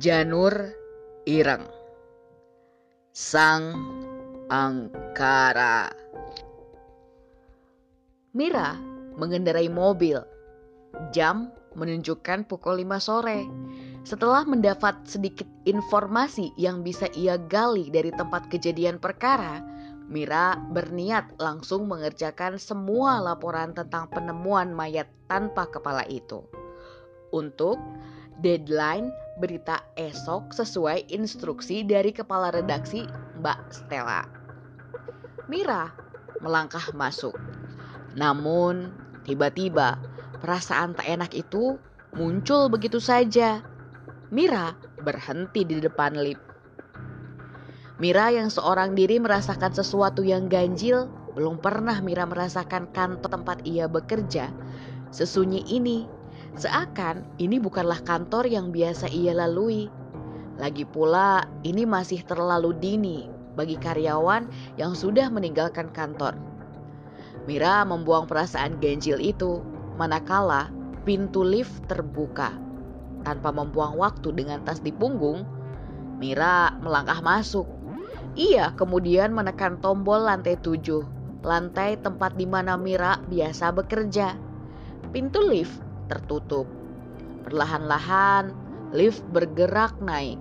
Janur Ireng Sang Angkara Mira mengendarai mobil. Jam menunjukkan pukul 5 sore. Setelah mendapat sedikit informasi yang bisa ia gali dari tempat kejadian perkara, Mira berniat langsung mengerjakan semua laporan tentang penemuan mayat tanpa kepala itu. Untuk deadline berita esok sesuai instruksi dari kepala redaksi Mbak Stella. Mira melangkah masuk. Namun tiba-tiba perasaan tak enak itu muncul begitu saja. Mira berhenti di depan lift. Mira yang seorang diri merasakan sesuatu yang ganjil, belum pernah Mira merasakan kantor tempat ia bekerja. Sesunyi ini Seakan ini bukanlah kantor yang biasa ia lalui. Lagi pula, ini masih terlalu dini bagi karyawan yang sudah meninggalkan kantor. Mira membuang perasaan ganjil itu, manakala pintu lift terbuka. Tanpa membuang waktu dengan tas di punggung, Mira melangkah masuk. Ia kemudian menekan tombol lantai tujuh, lantai tempat di mana Mira biasa bekerja. Pintu lift tertutup. Perlahan-lahan, lift bergerak naik.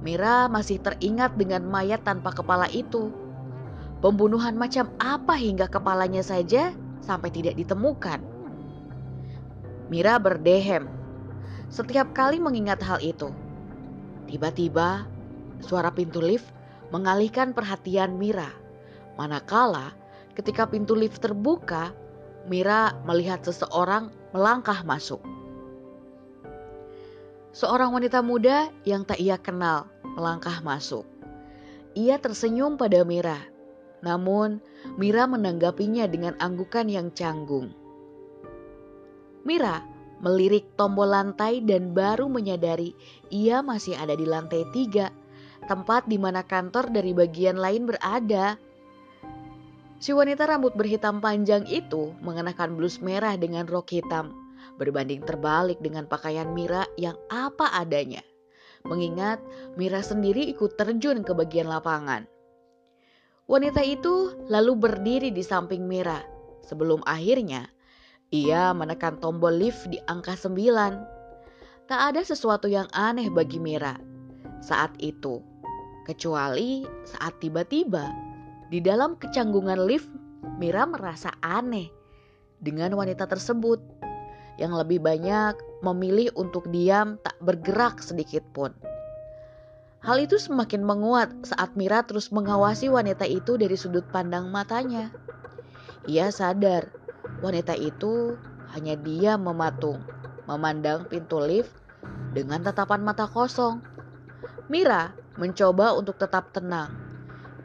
Mira masih teringat dengan mayat tanpa kepala itu. Pembunuhan macam apa hingga kepalanya saja sampai tidak ditemukan? Mira berdehem setiap kali mengingat hal itu. Tiba-tiba, suara pintu lift mengalihkan perhatian Mira. Manakala ketika pintu lift terbuka, Mira melihat seseorang melangkah masuk. Seorang wanita muda yang tak ia kenal melangkah masuk. Ia tersenyum pada Mira, namun Mira menanggapinya dengan anggukan yang canggung. Mira melirik tombol lantai dan baru menyadari ia masih ada di lantai tiga, tempat di mana kantor dari bagian lain berada. Si wanita rambut berhitam panjang itu mengenakan blus merah dengan rok hitam, berbanding terbalik dengan pakaian Mira yang apa adanya. Mengingat Mira sendiri ikut terjun ke bagian lapangan. Wanita itu lalu berdiri di samping Mira sebelum akhirnya ia menekan tombol lift di angka 9. Tak ada sesuatu yang aneh bagi Mira saat itu, kecuali saat tiba-tiba di dalam kecanggungan lift, Mira merasa aneh dengan wanita tersebut yang lebih banyak memilih untuk diam tak bergerak sedikit pun. Hal itu semakin menguat saat Mira terus mengawasi wanita itu dari sudut pandang matanya. Ia sadar wanita itu hanya diam mematung, memandang pintu lift dengan tatapan mata kosong. Mira mencoba untuk tetap tenang,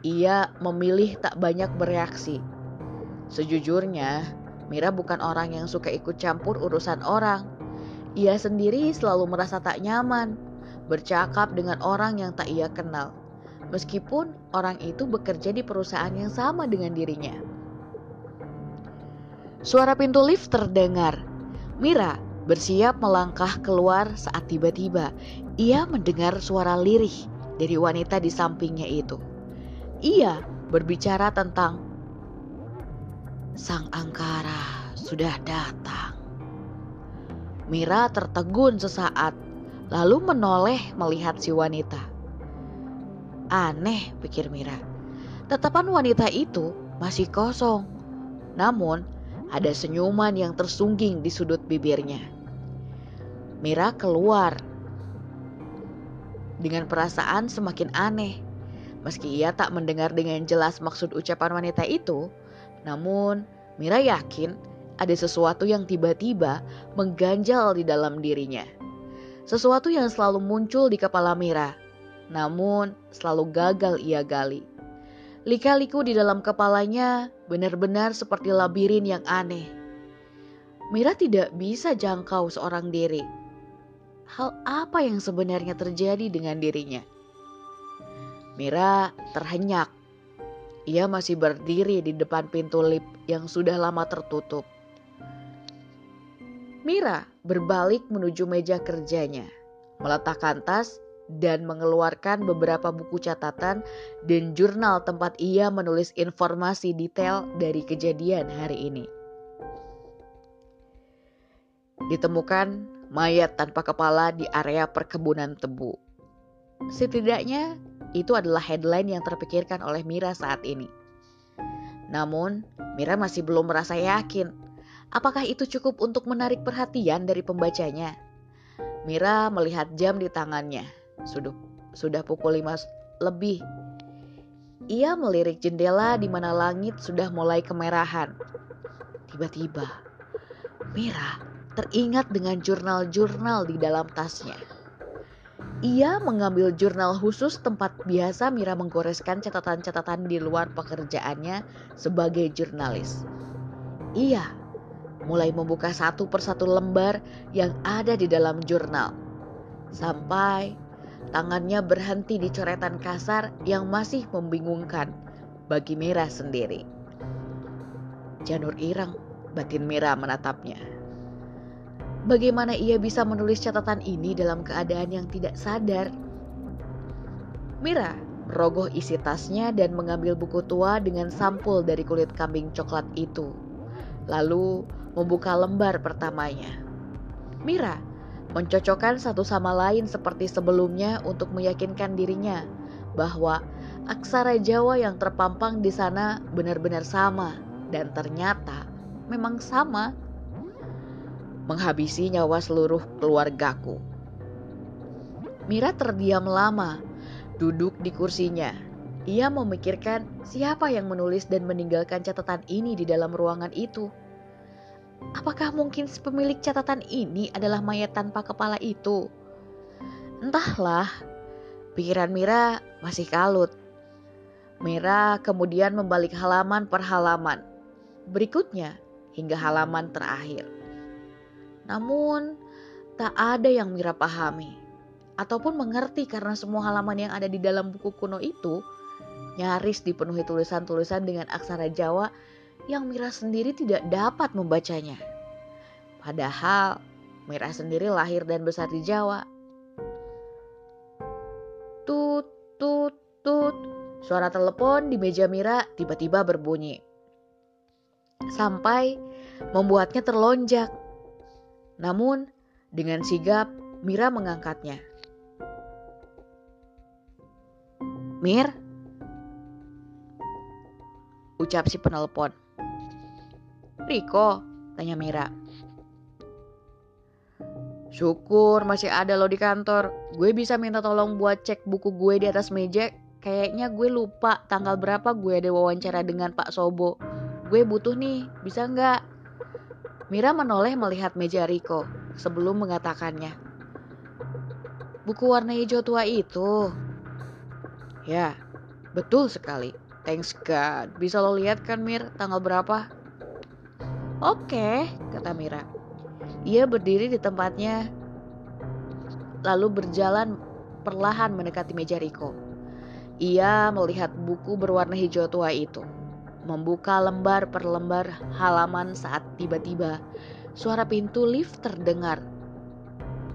ia memilih tak banyak bereaksi. Sejujurnya, Mira bukan orang yang suka ikut campur urusan orang. Ia sendiri selalu merasa tak nyaman bercakap dengan orang yang tak ia kenal, meskipun orang itu bekerja di perusahaan yang sama dengan dirinya. Suara pintu lift terdengar. Mira bersiap melangkah keluar saat tiba-tiba ia mendengar suara lirih dari wanita di sampingnya itu. Ia berbicara tentang sang angkara sudah datang. Mira tertegun sesaat, lalu menoleh melihat si wanita. Aneh, pikir Mira. Tetapan wanita itu masih kosong. Namun, ada senyuman yang tersungging di sudut bibirnya. Mira keluar dengan perasaan semakin aneh. Meski ia tak mendengar dengan jelas maksud ucapan wanita itu, namun Mira yakin ada sesuatu yang tiba-tiba mengganjal di dalam dirinya. Sesuatu yang selalu muncul di kepala Mira, namun selalu gagal ia gali. Lika-liku di dalam kepalanya benar-benar seperti labirin yang aneh. Mira tidak bisa jangkau seorang diri. Hal apa yang sebenarnya terjadi dengan dirinya? Mira terhenyak. Ia masih berdiri di depan pintu lift yang sudah lama tertutup. Mira berbalik menuju meja kerjanya. meletakkan tas, dan mengeluarkan beberapa buku catatan dan jurnal tempat ia menulis informasi detail dari kejadian hari ini. Ditemukan mayat tanpa kepala di area perkebunan tebu. Setidaknya itu adalah headline yang terpikirkan oleh Mira saat ini. Namun, Mira masih belum merasa yakin apakah itu cukup untuk menarik perhatian dari pembacanya. Mira melihat jam di tangannya. Sudah sudah pukul 5 lebih. Ia melirik jendela di mana langit sudah mulai kemerahan. Tiba-tiba, Mira teringat dengan jurnal-jurnal di dalam tasnya. Ia mengambil jurnal khusus tempat biasa Mira menggoreskan catatan-catatan di luar pekerjaannya sebagai jurnalis. Ia mulai membuka satu persatu lembar yang ada di dalam jurnal. Sampai tangannya berhenti di coretan kasar yang masih membingungkan bagi Mira sendiri. Janur irang, batin Mira menatapnya. Bagaimana ia bisa menulis catatan ini dalam keadaan yang tidak sadar? Mira merogoh isi tasnya dan mengambil buku tua dengan sampul dari kulit kambing coklat itu. Lalu membuka lembar pertamanya. Mira mencocokkan satu sama lain seperti sebelumnya untuk meyakinkan dirinya bahwa aksara Jawa yang terpampang di sana benar-benar sama dan ternyata memang sama. Menghabisi nyawa seluruh keluargaku. Mira terdiam lama, duduk di kursinya. Ia memikirkan siapa yang menulis dan meninggalkan catatan ini di dalam ruangan itu. Apakah mungkin pemilik catatan ini adalah mayat tanpa kepala itu? Entahlah, pikiran Mira masih kalut. Mira kemudian membalik halaman per halaman. Berikutnya hingga halaman terakhir. Namun, tak ada yang Mira pahami ataupun mengerti karena semua halaman yang ada di dalam buku kuno itu nyaris dipenuhi tulisan-tulisan dengan aksara Jawa yang Mira sendiri tidak dapat membacanya. Padahal Mira sendiri lahir dan besar di Jawa. Tut, tut, tut. Suara telepon di meja Mira tiba-tiba berbunyi. Sampai membuatnya terlonjak. Namun dengan sigap Mira mengangkatnya. Mir, ucap si penelpon. Riko, tanya Mira. Syukur masih ada lo di kantor. Gue bisa minta tolong buat cek buku gue di atas meja. Kayaknya gue lupa tanggal berapa gue ada wawancara dengan Pak Sobo. Gue butuh nih, bisa nggak? Mira menoleh melihat meja Riko sebelum mengatakannya. Buku warna hijau tua itu. Ya, betul sekali. Thanks God. Bisa lo lihat kan Mir, tanggal berapa? Oke, kata Mira. Ia berdiri di tempatnya, lalu berjalan perlahan mendekati meja Riko. Ia melihat buku berwarna hijau tua itu, membuka lembar per lembar halaman saat tiba-tiba suara pintu lift terdengar.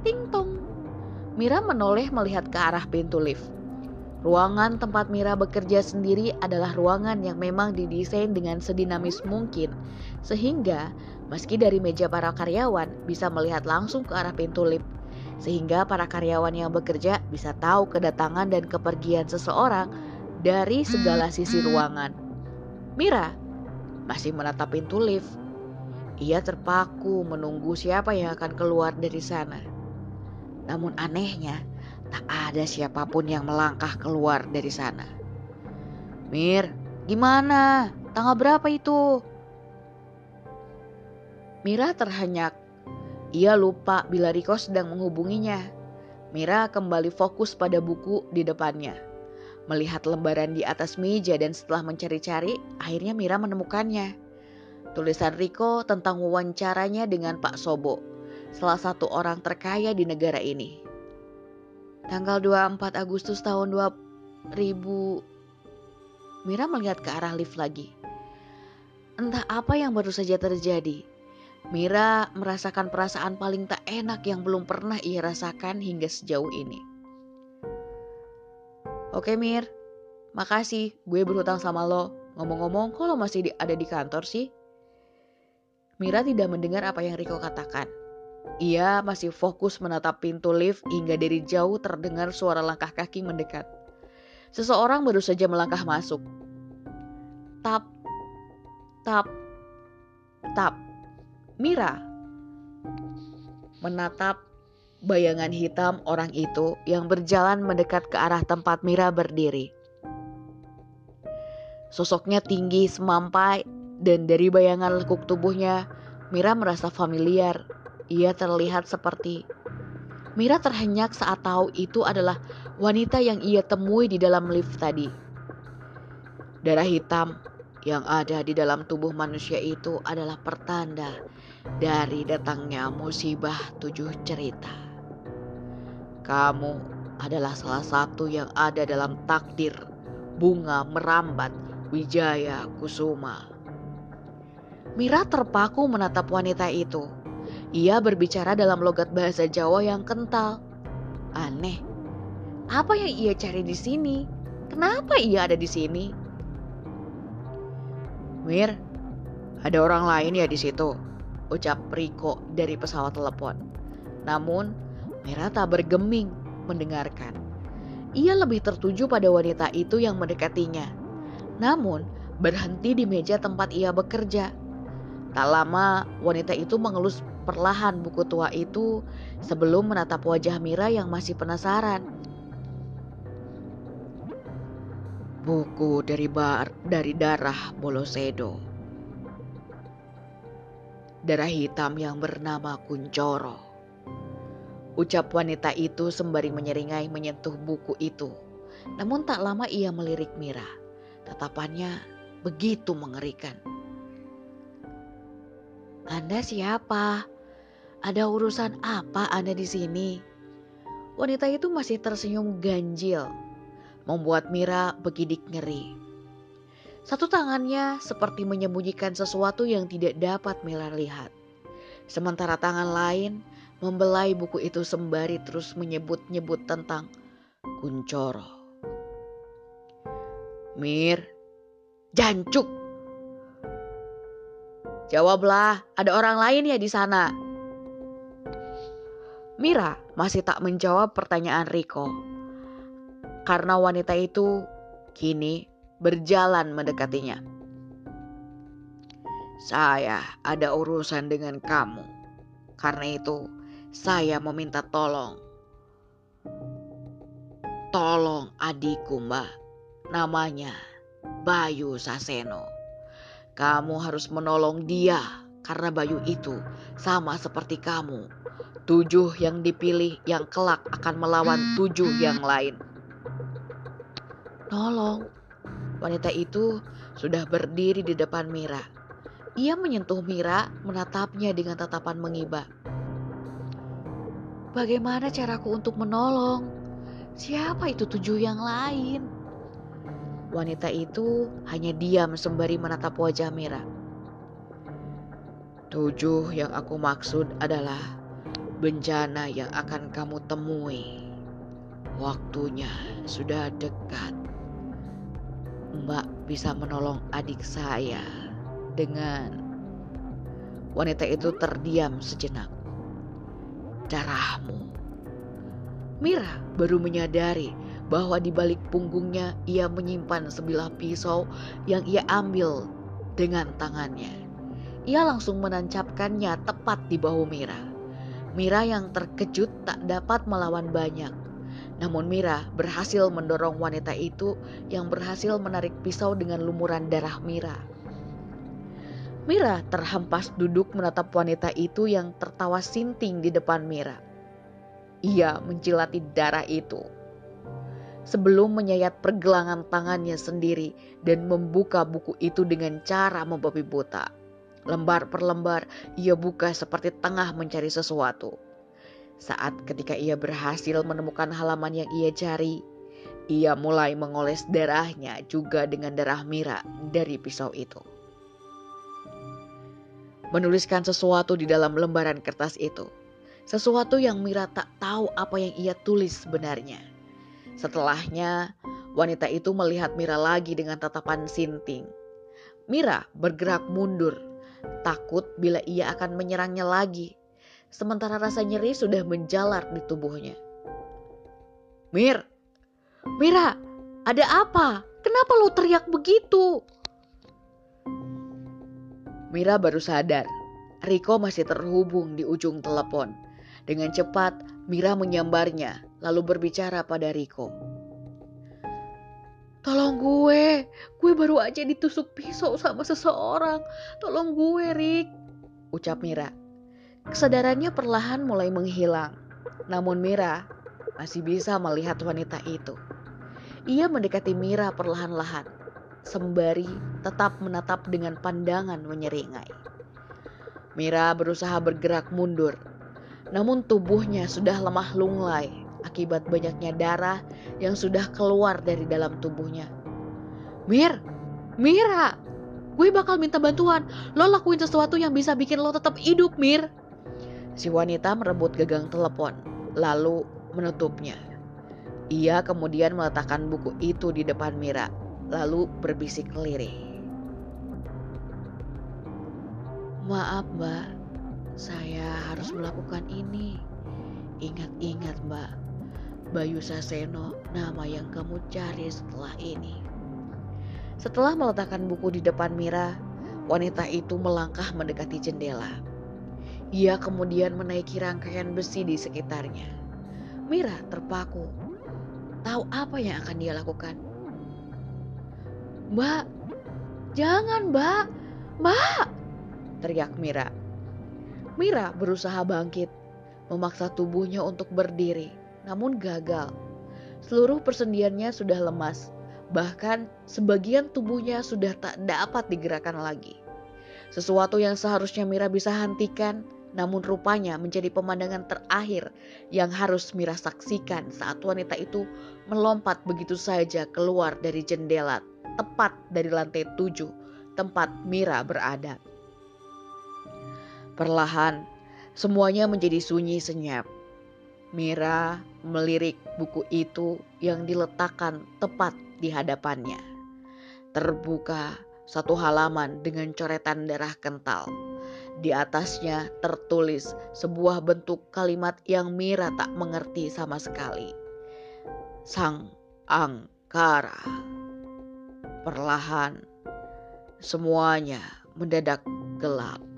Ting tong. Mira menoleh melihat ke arah pintu lift. Ruangan tempat Mira bekerja sendiri adalah ruangan yang memang didesain dengan sedinamis mungkin, sehingga meski dari meja para karyawan bisa melihat langsung ke arah pintu lift, sehingga para karyawan yang bekerja bisa tahu kedatangan dan kepergian seseorang dari segala sisi ruangan. Mira masih menatap pintu lift. Ia terpaku menunggu siapa yang akan keluar dari sana. Namun anehnya, Tak ada siapa pun yang melangkah keluar dari sana. Mir, gimana? Tanggal berapa itu? Mira terhenyak. Ia lupa bila Riko sedang menghubunginya. Mira kembali fokus pada buku di depannya. Melihat lembaran di atas meja dan setelah mencari-cari, akhirnya Mira menemukannya. Tulisan Riko tentang wawancaranya dengan Pak Sobo, salah satu orang terkaya di negara ini tanggal 24 Agustus tahun 2000 Mira melihat ke arah lift lagi. Entah apa yang baru saja terjadi. Mira merasakan perasaan paling tak enak yang belum pernah ia rasakan hingga sejauh ini. Oke Mir, makasih gue berhutang sama lo. Ngomong-ngomong, kok lo masih ada di kantor sih? Mira tidak mendengar apa yang Riko katakan. Ia masih fokus menatap pintu lift hingga dari jauh terdengar suara langkah kaki mendekat. Seseorang baru saja melangkah masuk. Tap, tap, tap. Mira menatap bayangan hitam orang itu yang berjalan mendekat ke arah tempat Mira berdiri. Sosoknya tinggi semampai dan dari bayangan lekuk tubuhnya Mira merasa familiar. Ia terlihat seperti Mira terhenyak saat tahu itu adalah wanita yang ia temui di dalam lift tadi. Darah hitam yang ada di dalam tubuh manusia itu adalah pertanda dari datangnya musibah tujuh cerita. Kamu adalah salah satu yang ada dalam takdir bunga merambat Wijaya Kusuma. Mira terpaku menatap wanita itu. Ia berbicara dalam logat bahasa Jawa yang kental. Aneh, apa yang ia cari di sini? Kenapa ia ada di sini? Mir, ada orang lain ya di situ ucap Riko dari pesawat telepon. Namun, Mira tak bergeming mendengarkan. Ia lebih tertuju pada wanita itu yang mendekatinya. Namun, berhenti di meja tempat ia bekerja. Tak lama, wanita itu mengelus perlahan buku tua itu sebelum menatap wajah Mira yang masih penasaran. Buku dari bar dari darah Bolosedo darah hitam yang bernama Kuncoro. Ucap wanita itu sembari menyeringai menyentuh buku itu. Namun tak lama ia melirik Mira. Tatapannya begitu mengerikan. Anda siapa? Ada urusan apa Anda di sini? Wanita itu masih tersenyum ganjil, membuat Mira begidik ngeri. Satu tangannya seperti menyembunyikan sesuatu yang tidak dapat Mila lihat. Sementara tangan lain membelai buku itu sembari terus menyebut-nyebut tentang Kuncoro. Mir, jancuk. Jawablah, ada orang lain ya di sana. Mira masih tak menjawab pertanyaan Riko. Karena wanita itu kini berjalan mendekatinya. Saya ada urusan dengan kamu. Karena itu, saya meminta tolong. Tolong adikku, Mbak. Namanya Bayu Saseno. Kamu harus menolong dia karena Bayu itu sama seperti kamu. Tujuh yang dipilih yang kelak akan melawan tujuh yang lain. Nolong, Wanita itu sudah berdiri di depan Mira. Ia menyentuh Mira, menatapnya dengan tatapan mengiba. Bagaimana caraku untuk menolong? Siapa itu tujuh yang lain? Wanita itu hanya diam sembari menatap wajah Mira. Tujuh yang aku maksud adalah bencana yang akan kamu temui. Waktunya sudah dekat. Mbak bisa menolong adik saya dengan wanita itu terdiam sejenak. Darahmu. Mira baru menyadari bahwa di balik punggungnya ia menyimpan sebilah pisau yang ia ambil dengan tangannya. Ia langsung menancapkannya tepat di bahu Mira. Mira yang terkejut tak dapat melawan banyak. Namun Mira berhasil mendorong wanita itu yang berhasil menarik pisau dengan lumuran darah Mira. Mira terhempas duduk menatap wanita itu yang tertawa sinting di depan Mira. Ia mencilati darah itu. Sebelum menyayat pergelangan tangannya sendiri dan membuka buku itu dengan cara membabi buta. Lembar per lembar ia buka seperti tengah mencari sesuatu. Saat ketika ia berhasil menemukan halaman yang ia cari, ia mulai mengoles darahnya juga dengan darah Mira dari pisau itu. Menuliskan sesuatu di dalam lembaran kertas itu. Sesuatu yang Mira tak tahu apa yang ia tulis sebenarnya. Setelahnya, wanita itu melihat Mira lagi dengan tatapan sinting. Mira bergerak mundur, takut bila ia akan menyerangnya lagi. Sementara rasa nyeri sudah menjalar di tubuhnya. Mir, Mira, ada apa? Kenapa lo teriak begitu? Mira baru sadar, Riko masih terhubung di ujung telepon. Dengan cepat, Mira menyambarnya, lalu berbicara pada Riko. Tolong gue, gue baru aja ditusuk pisau sama seseorang. Tolong gue, Rik, ucap Mira. Kesadarannya perlahan mulai menghilang. Namun Mira masih bisa melihat wanita itu. Ia mendekati Mira perlahan-lahan sembari tetap menatap dengan pandangan menyeringai. Mira berusaha bergerak mundur, namun tubuhnya sudah lemah lunglai akibat banyaknya darah yang sudah keluar dari dalam tubuhnya. Mir, Mira, gue bakal minta bantuan. Lo lakuin sesuatu yang bisa bikin lo tetap hidup, Mir. Si wanita merebut gagang telepon, lalu menutupnya. Ia kemudian meletakkan buku itu di depan Mira lalu berbisik lirih. Maaf mbak, saya harus melakukan ini. Ingat-ingat mbak, Bayu Saseno nama yang kamu cari setelah ini. Setelah meletakkan buku di depan Mira, wanita itu melangkah mendekati jendela. Ia kemudian menaiki rangkaian besi di sekitarnya. Mira terpaku, tahu apa yang akan dia lakukan. Mbak, jangan mbak, mbak, teriak Mira. Mira berusaha bangkit, memaksa tubuhnya untuk berdiri, namun gagal. Seluruh persendiannya sudah lemas, bahkan sebagian tubuhnya sudah tak dapat digerakkan lagi. Sesuatu yang seharusnya Mira bisa hentikan, namun rupanya menjadi pemandangan terakhir yang harus Mira saksikan saat wanita itu melompat begitu saja keluar dari jendela tepat dari lantai tujuh tempat Mira berada. Perlahan, semuanya menjadi sunyi senyap. Mira melirik buku itu yang diletakkan tepat di hadapannya. Terbuka satu halaman dengan coretan darah kental. Di atasnya tertulis sebuah bentuk kalimat yang Mira tak mengerti sama sekali. Sang Angkara. Perlahan, semuanya mendadak gelap.